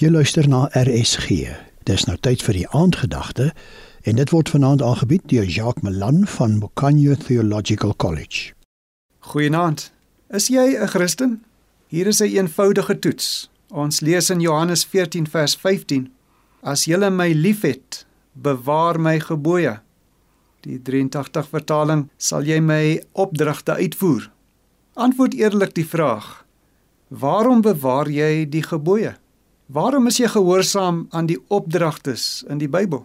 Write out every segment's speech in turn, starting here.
Jy luister na RSG. Dis nou tyd vir die aandgedagte en dit word vanaand aangebied deur Jacques Malan van Mokanyo Theological College. Goeienaand. Is jy 'n Christen? Hier is 'n een eenvoudige toets. Ons lees in Johannes 14 vers 15: As julle my liefhet, bewaar my gebooie. Die 83 vertaling sal jy my opdragte uitvoer. Antwoord eerlik die vraag: Waarom bewaar jy die gebooie? Waarom is jy gehoorsaam aan die opdragtes in die Bybel?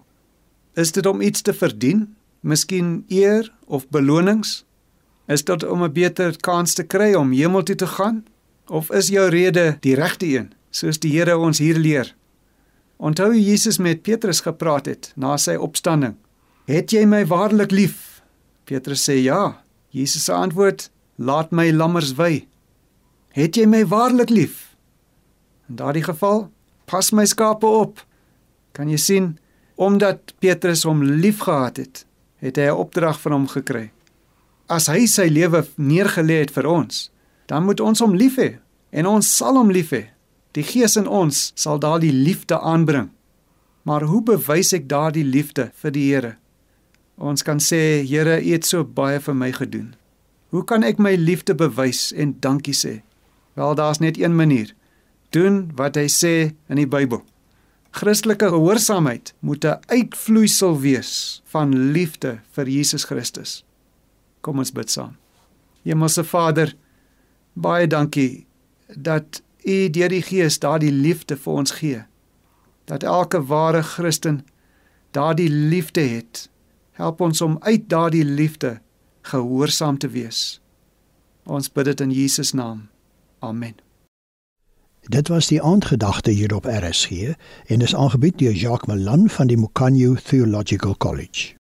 Is dit om iets te verdien? Miskien eer of belonings? Is dit om 'n beter kans te kry om hemel toe te gaan? Of is jou rede die regte een, soos die Here ons hier leer? Onthou hoe Jesus met Petrus gepraat het na sy opstanding. Het jy my waarlik lief? Petrus sê ja. Jesus se antwoord: Laat my lammers wy. Het jy my waarlik lief? In daardie geval pas my skape op. Kan jy sien omdat Petrus hom liefgehad het, het hy 'n opdrag van hom gekry. As hy sy lewe neergelê het vir ons, dan moet ons hom lief hê en ons sal hom lief hê. Die Gees in ons sal daardie liefde aanbring. Maar hoe bewys ek daardie liefde vir die Here? Ons kan sê, Here, U het so baie vir my gedoen. Hoe kan ek my liefde bewys en dankie sê? Wel, daar's net een manier doen wat hy sê in die Bybel. Christelike gehoorsaamheid moet 'n uitvloeisel wees van liefde vir Jesus Christus. Kom ons bid saam. Hemelse Vader, baie dankie dat U deur die Gees daardie liefde vir ons gee. Dat elke ware Christen daardie liefde het. Help ons om uit daardie liefde gehoorsaam te wees. Ons bid dit in Jesus naam. Amen. Dit was die aandgedagte hier op RSG en is aangebied deur Jacques Malan van die Mokanyo Theological College.